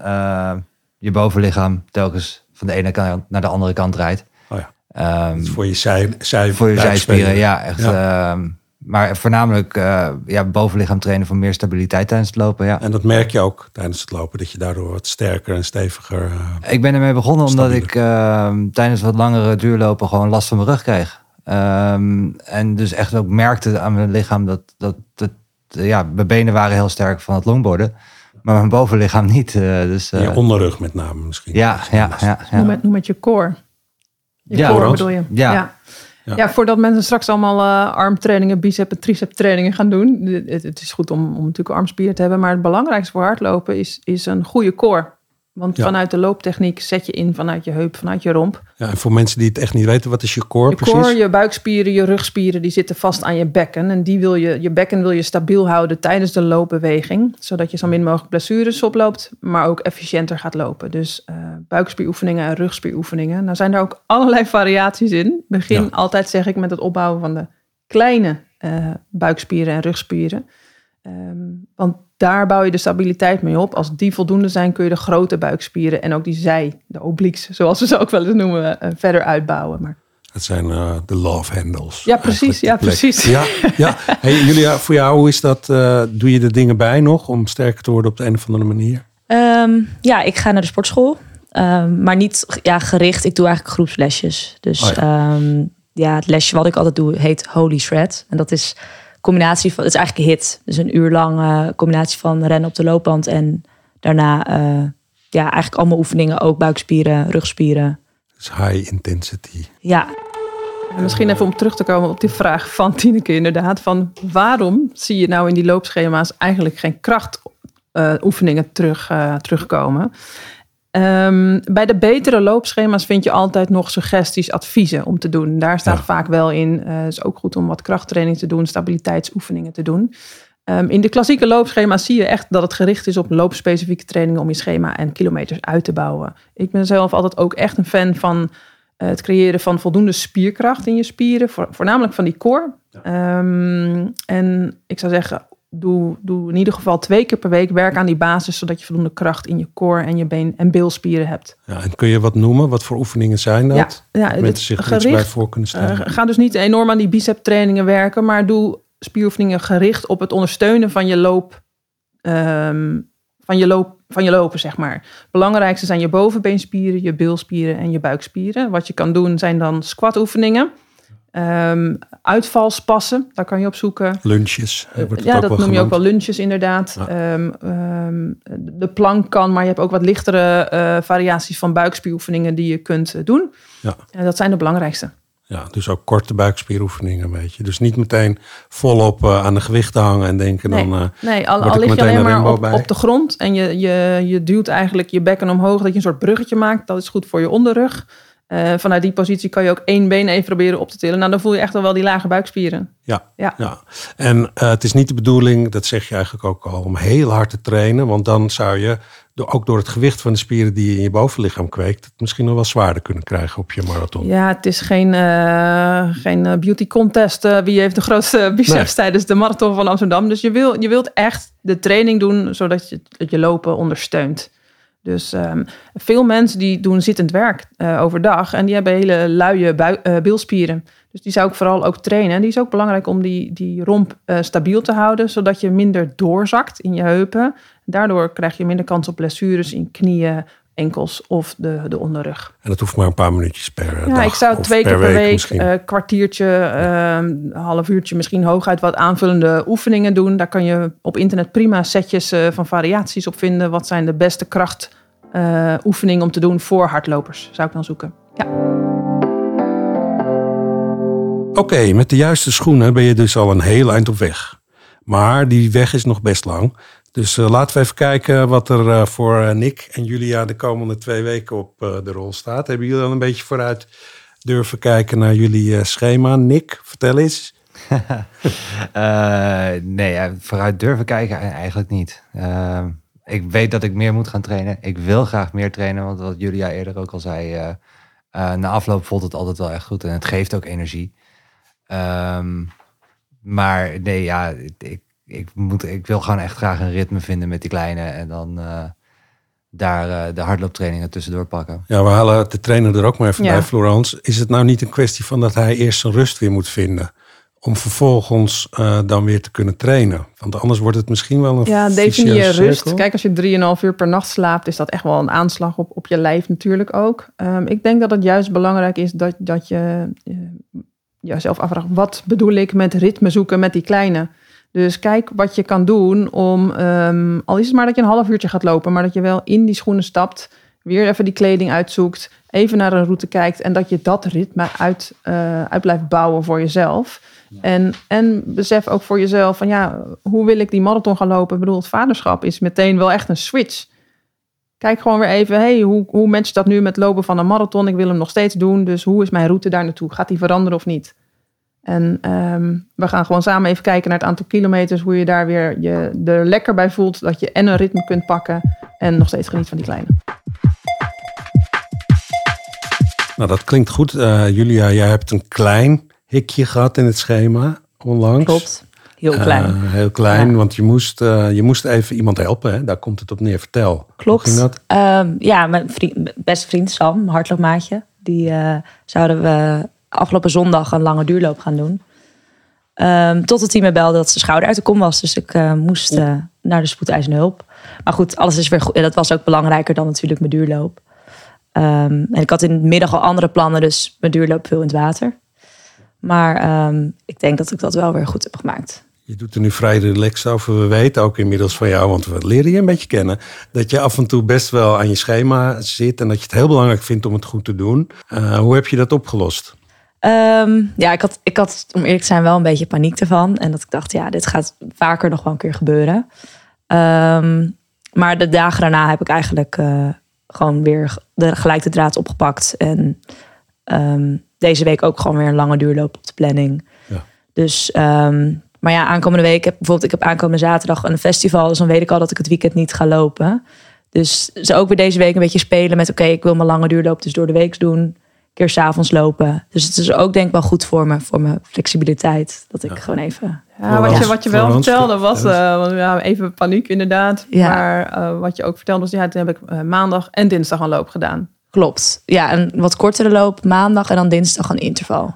je bovenlichaam telkens van de ene kant naar de andere kant draait. Oh ja. Um, voor je zij, zij voor je zijspieren, ja, echt. Ja. Uh, maar voornamelijk uh, ja, bovenlichaam trainen voor meer stabiliteit tijdens het lopen. Ja. En dat merk je ook tijdens het lopen, dat je daardoor wat sterker en steviger. Uh, ik ben ermee begonnen omdat ik uh, tijdens wat langere duurlopen gewoon last van mijn rug kreeg. Um, en dus echt ook merkte aan mijn lichaam dat, dat, dat ja, mijn benen waren heel sterk van het longboarden. Maar mijn bovenlichaam niet. dus, je onderrug met name misschien. Ja, ja, ja, ja. Noem, het, noem het je core. Je ja, core bedoel je. ja. ja. Ja. voordat mensen straks allemaal uh, armtrainingen, bicep en tricep trainingen gaan doen. Het, het, is goed om, om natuurlijk armspieren te hebben. Maar het belangrijkste voor hardlopen is, is een goede core. Want vanuit de looptechniek zet je in vanuit je heup, vanuit je romp. Ja, en voor mensen die het echt niet weten, wat is je core je precies? Core, je buikspieren, je rugspieren, die zitten vast aan je bekken. En die wil je, je bekken wil je stabiel houden tijdens de loopbeweging. Zodat je zo min mogelijk blessures oploopt, maar ook efficiënter gaat lopen. Dus uh, buikspieroefeningen en rugspieroefeningen. Nou zijn er ook allerlei variaties in. Begin ja. altijd, zeg ik, met het opbouwen van de kleine uh, buikspieren en rugspieren. Um, want daar bouw je de stabiliteit mee op. Als die voldoende zijn, kun je de grote buikspieren en ook die zij, de obliques, zoals we ze ook wel eens noemen, uh, verder uitbouwen. Maar... Het zijn uh, de love handles. Ja, precies. Ja, precies. Ja, ja. Hey, Julia, voor jou, hoe is dat? Uh, doe je er dingen bij nog om sterker te worden op de een of andere manier? Um, ja, ik ga naar de sportschool. Um, maar niet ja, gericht. Ik doe eigenlijk groepslesjes. Dus oh ja. Um, ja, het lesje wat ik altijd doe heet Holy Shred. En dat is combinatie van, het is eigenlijk een hit. Dus een uur lang uh, combinatie van rennen op de loopband en daarna uh, ja, eigenlijk allemaal oefeningen, ook buikspieren, rugspieren. Dus high intensity. Ja. En misschien even om terug te komen op die vraag van Tineke inderdaad, van waarom zie je nou in die loopschema's eigenlijk geen krachtoefeningen uh, terug, terugkomen? Um, bij de betere loopschema's vind je altijd nog suggesties, adviezen om te doen. Daar staat ja. vaak wel in. Het uh, is ook goed om wat krachttraining te doen, stabiliteitsoefeningen te doen. Um, in de klassieke loopschema's zie je echt dat het gericht is op loopspecifieke trainingen om je schema en kilometers uit te bouwen. Ik ben zelf altijd ook echt een fan van uh, het creëren van voldoende spierkracht in je spieren, voor, voornamelijk van die core. Ja. Um, en ik zou zeggen, doe, doe in ieder geval twee keer per week werk aan die basis, zodat je voldoende kracht in je core en je been- en bilspieren hebt. Ja, en kun je wat noemen? Wat voor oefeningen zijn dat? Ja, ja, Dat mensen zich er iets bij voor kunnen stellen. Eh, ga dus niet enorm aan die bicep trainingen werken, maar doe spieroefeningen gericht op het ondersteunen van je loop, ehm, van je loop, van je lopen, zeg maar. Het belangrijkste zijn je bovenbeenspieren, je bilspieren en je buikspieren. Wat je kan doen zijn dan squat oefeningen. Ehm, uitvalspassen, daar kan je op zoeken. Lunches, eh, wordt het ja, dat noem je ook wel lunches inderdaad. Ja. Ehm, ehm, de plank kan, maar je hebt ook wat lichtere eh, variaties van buikspieroefeningen die je kunt eh, doen. Ja. En dat zijn de belangrijkste. Ja, dus ook korte buikspieroefeningen, weet je. Dus niet meteen volop eh, aan de gewichten hangen en denken Nee, dan... eh, nee al, al lig je alleen een maar op, op de grond en je, je, je duwt eigenlijk je bekken omhoog, dat je een soort bruggetje maakt. Dat is goed voor je onderrug. Eh, vanuit die positie kan je ook één been even proberen op te tillen. Nou, dan voel je echt al wel die lage buikspieren. Ja, Ja. ja. En eh, het is niet de bedoeling, dat zeg je eigenlijk ook al, om heel hard te trainen. Want dan zou je, door, ook door het gewicht van de spieren die je in je bovenlichaam kweekt, het misschien nog wel zwaarder kunnen krijgen op je marathon. Ja, het is geen, eh, geen beauty contest. wie heeft de grootste biceps Nee. tijdens de marathon van Amsterdam. Dus je, wil, je wilt echt de training doen zodat je, dat je lopen ondersteunt. Dus ehm, veel mensen die doen zittend werk eh, overdag en die hebben hele luie bui- eh, bilspieren. Dus die zou ik vooral ook trainen. En die is ook belangrijk om die, die romp eh, stabiel te houden, zodat je minder doorzakt in je heupen. Daardoor krijg je minder kans op blessures in knieën, enkels of de, de onderrug. En dat hoeft maar een paar minuutjes per eh, Ja, dag. ik zou twee keer per week, misschien. eh kwartiertje, een half uurtje, misschien hooguit wat aanvullende oefeningen doen. Daar kan je op internet prima setjes eh, van variaties op vinden. Wat zijn de beste krachtoefeningen oefeningen om te doen voor hardlopers? Zou ik dan zoeken. Ja. Oké, met de juiste schoenen ben je dus al een heel eind op weg. Maar die weg is nog best lang. Dus eh, laten we even kijken wat er eh, voor eh, Nick en Julia de komende twee weken op de rol staat. Hebben jullie al een beetje vooruit durven kijken naar jullie schema? Nick, vertel eens. Nee, vooruit durven kijken eigenlijk niet. Ik weet dat ik meer moet gaan trainen. Ik wil graag meer trainen, want wat Julia eerder ook al zei, na afloop voelt het altijd wel echt goed en het geeft ook energie. Ehm, maar nee, ja, ik, ik, moet, ik wil gewoon echt graag een ritme vinden met die kleine en dan eh, daar eh, de hardlooptrainingen tussendoor pakken. Ja, we halen de trainer er ook maar even Ja. bij, Florence. Is het nou niet een kwestie van dat hij eerst zijn rust weer moet vinden? Om vervolgens eh, dan weer te kunnen trainen. Want anders wordt het misschien wel een Ja, definieer rust. Kijk, als je 3,5 uur per nacht slaapt, is dat echt wel een aanslag op, op je lijf natuurlijk ook. Ehm, ik denk dat het juist belangrijk is dat, dat je jezelf afvraagt, wat bedoel ik met ritme zoeken met die kleine? Dus kijk wat je kan doen om, ehm, al is het maar dat je een half uurtje gaat lopen, maar dat je wel in die schoenen stapt, weer even die kleding uitzoekt, even naar een route kijkt en dat je dat ritme uit, eh, uit blijft bouwen voor jezelf. En, en besef ook voor jezelf van ja, hoe wil ik die marathon gaan lopen? Ik bedoel, het vaderschap is meteen wel echt een switch. Kijk gewoon weer even, hey, hoe, hoe matcht dat nu met lopen van een marathon? Ik wil hem nog steeds doen, dus hoe is mijn route daar naartoe? Gaat die veranderen of niet? En ehm, we gaan gewoon samen even kijken naar het aantal kilometers, hoe je daar weer je er lekker bij voelt, dat je en een ritme kunt pakken en nog steeds geniet van die kleine. Nou, dat klinkt goed. Eh, Julia, jij hebt een klein hikje gehad in het schema onlangs. Klopt. Heel klein. Eh, heel klein, Ja. want je moest, eh, je moest even iemand helpen. Hè? Daar komt het op neer. Vertel. Klopt. Hoe ging dat? Ehm, ja, mijn vriend, mijn beste vriend Sam, mijn hardloopmaatje. Die eh, zouden we afgelopen zondag een lange duurloop gaan doen. Ehm, tot het team me belde dat zijn schouder uit de kom was. Dus ik eh, moest eh, naar de spoedeisende hulp. Maar goed, alles is weer goed. En dat was ook belangrijker dan natuurlijk mijn duurloop. Ehm, en ik had in de middag al andere plannen, dus mijn duurloop viel in het water. Maar ehm, ik denk dat ik dat wel weer goed heb gemaakt. Je doet er nu vrij relaxed over. We weten ook inmiddels van jou, want we leren je een beetje kennen, dat je af en toe best wel aan je schema zit en dat je het heel belangrijk vindt om het goed te doen. Eh, hoe heb je dat opgelost? Ehm, ja, ik had, ik had, om eerlijk te zijn, wel een beetje paniek ervan. En dat ik dacht, ja, dit gaat vaker nog wel een keer gebeuren. Ehm, maar de dagen daarna heb ik eigenlijk eh, gewoon weer de, gelijk de draad opgepakt. En ehm, deze week ook gewoon weer een lange duurloop op de planning. Ja. Dus, maar ja, aankomende week, heb, bijvoorbeeld, ik heb aankomende zaterdag een festival. Dus dan weet ik al dat ik het weekend niet ga lopen. Dus ze ook weer deze week een beetje spelen met, oké, ik wil mijn lange duurloop dus door de week doen. Keer s'avonds lopen. Dus het is ook denk ik wel goed voor me, voor mijn flexibiliteit. Dat ik gewoon even... Ja, wat, je, wat je wel vertelde was eh, want ja, even paniek inderdaad. Ja. Maar eh, wat je ook vertelde was, ja, toen heb ik eh, maandag en dinsdag een loop gedaan. Klopt. Ja, een wat kortere loop maandag en dan dinsdag een interval.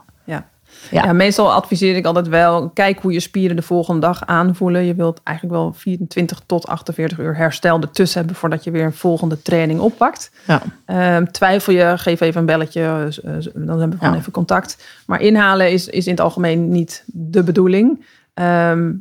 Ja. Meestal adviseer ik altijd wel, kijk hoe je spieren de volgende dag aanvoelen. Je wilt eigenlijk wel 24 tot 48 uur herstel ertussen hebben voordat je weer een volgende training oppakt. Ja. Ehm, twijfel je, geef even een belletje, eh, eh, dan hebben we gewoon Ja. even contact. Maar inhalen is, is in het algemeen niet de bedoeling. Ehm,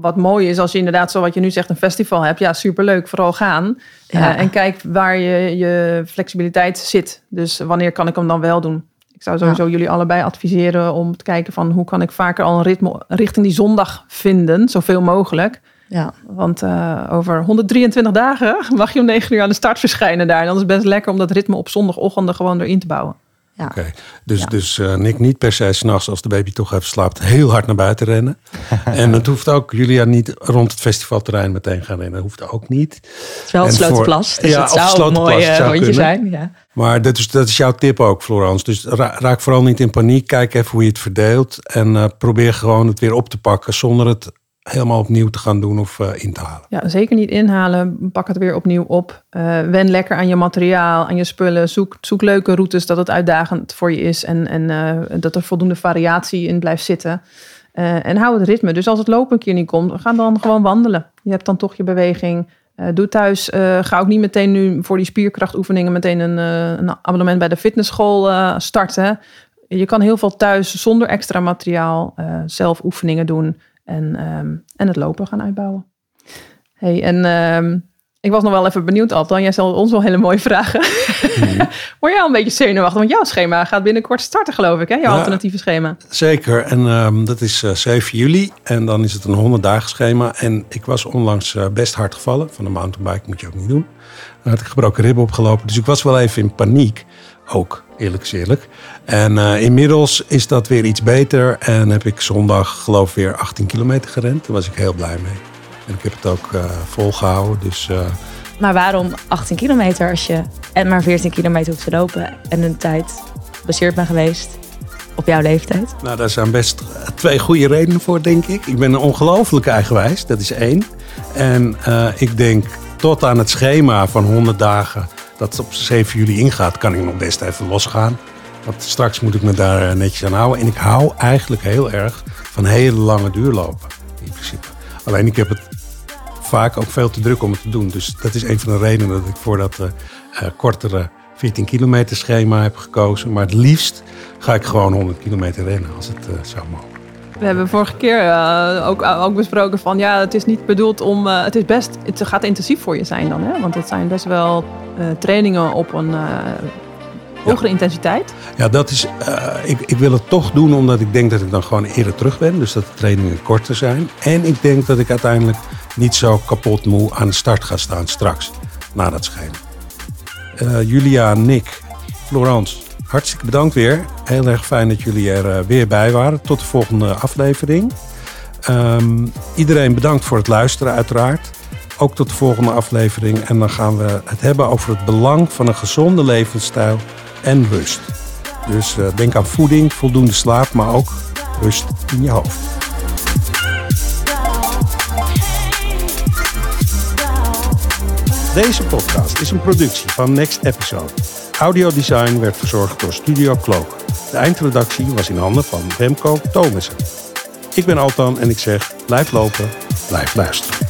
wat mooi is als je inderdaad, zoals je nu zegt, een festival hebt. Ja, superleuk, vooral gaan. Ja. Eh, en kijk waar je, je flexibiliteit zit. Dus wanneer kan ik hem dan wel doen? Ik zou sowieso jullie allebei adviseren om te kijken van hoe kan ik vaker al een ritme richting die zondag vinden, zoveel mogelijk. Ja. Want eh, over 123 dagen mag je om 9 uur aan de start verschijnen daar. En dan is het best lekker om dat ritme op zondagochtenden gewoon erin te bouwen. Ja. Oké, dus, Ja. dus eh, Nick niet per se s'nachts als de baby toch even slaapt heel hard naar buiten rennen. en het hoeft ook, Julia, niet rond het festivalterrein meteen gaan rennen. Dat hoeft ook niet. Het is wel En een slotenplas. Dus Ja, het zou een mooi eh, rondje kunnen. zijn. Ja. Maar dat is, dat is jouw tip ook, Florence. Dus ra- raak vooral niet in paniek. Kijk even hoe je het verdeelt. En eh, probeer gewoon het weer op te pakken zonder het helemaal opnieuw te gaan doen of eh, in te halen. Ja, zeker niet inhalen. Pak het weer opnieuw op. Eh, wen lekker aan je materiaal, aan je spullen. Zoek, zoek leuke routes dat het uitdagend voor je is. En, en eh, dat er voldoende variatie in blijft zitten. En hou het ritme. Dus als het lopen een keer niet komt, ga dan gewoon wandelen. Je hebt dan toch je beweging. Doe thuis. ga ook niet meteen nu voor die spierkrachtoefeningen meteen een, een abonnement bij de fitnessschool starten. Je kan heel veel thuis zonder extra materiaal zelf oefeningen doen. En, ehm, en het lopen gaan uitbouwen. Hey, en ehm, ik was nog wel even benieuwd, Altan. Jij stelde ons wel hele mooie vragen. Word jij al een beetje zenuwachtig? Want jouw schema gaat binnenkort starten, geloof ik, hè? Jouw Ja. alternatieve schema. Zeker. En ehm, dat is eh 7 juli. En dan is het een 100 dagen schema. En ik was onlangs eh, best hard gevallen. Van een mountainbike moet je ook niet doen. Dan had ik gebroken ribben opgelopen. Dus ik was wel even in paniek. Ook, eerlijk is eerlijk. En eh, inmiddels is dat weer iets beter. En heb ik zondag geloof ik weer 18 kilometer gerend. Daar was ik heel blij mee. En ik heb het ook eh, volgehouden. Dus eh, Maar waarom 18 kilometer als je en maar 14 kilometer hoeft te lopen en een tijd gebaseerd ben geweest op jouw leeftijd? Nou, daar zijn best twee goede redenen voor, denk ik. Ik ben een ongelooflijke eigenwijs, dat is één. En ik denk tot aan het schema van 100 dagen dat op 7 juli ingaat, kan ik nog best even losgaan. Want straks moet ik me daar eh, netjes aan houden. En ik hou eigenlijk heel erg van hele lange duurlopen, in principe. Alleen ik heb het vaak ook veel te druk om het te doen. Dus dat is een van de redenen dat ik voor dat eh, eh, kortere 14 kilometer schema heb gekozen. Maar het liefst ga ik gewoon 100 kilometer rennen als het zou mogen. We hebben vorige keer eh, ook, ook besproken van... ja, het is niet bedoeld om... eh, het is best... Het gaat intensief voor je zijn dan, hè? Want het zijn best wel eh, trainingen op een eh, hogere intensiteit. Ja, dat is. eh, ik, ik wil het toch doen omdat ik denk dat ik dan gewoon eerder terug ben. Dus dat de trainingen korter zijn. En ik denk dat ik uiteindelijk niet zo kapot moe aan de start ga staan straks. Na dat schema. Eh, Julia, Nick, Florence, hartstikke bedankt weer. Heel erg fijn dat jullie er eh, weer bij waren. Tot de volgende aflevering. Ehm, iedereen bedankt voor het luisteren, uiteraard. Ook tot de volgende aflevering. En dan gaan we het hebben over het belang van een gezonde levensstijl en rust. Dus eh, denk aan voeding, voldoende slaap, maar ook rust in je hoofd. Deze podcast is een productie van Next Episode. Audiodesign werd verzorgd door Studio Cloak. De eindredactie was in handen van Remco Thomassen. Ik ben Altan en ik zeg blijf lopen, blijf luisteren.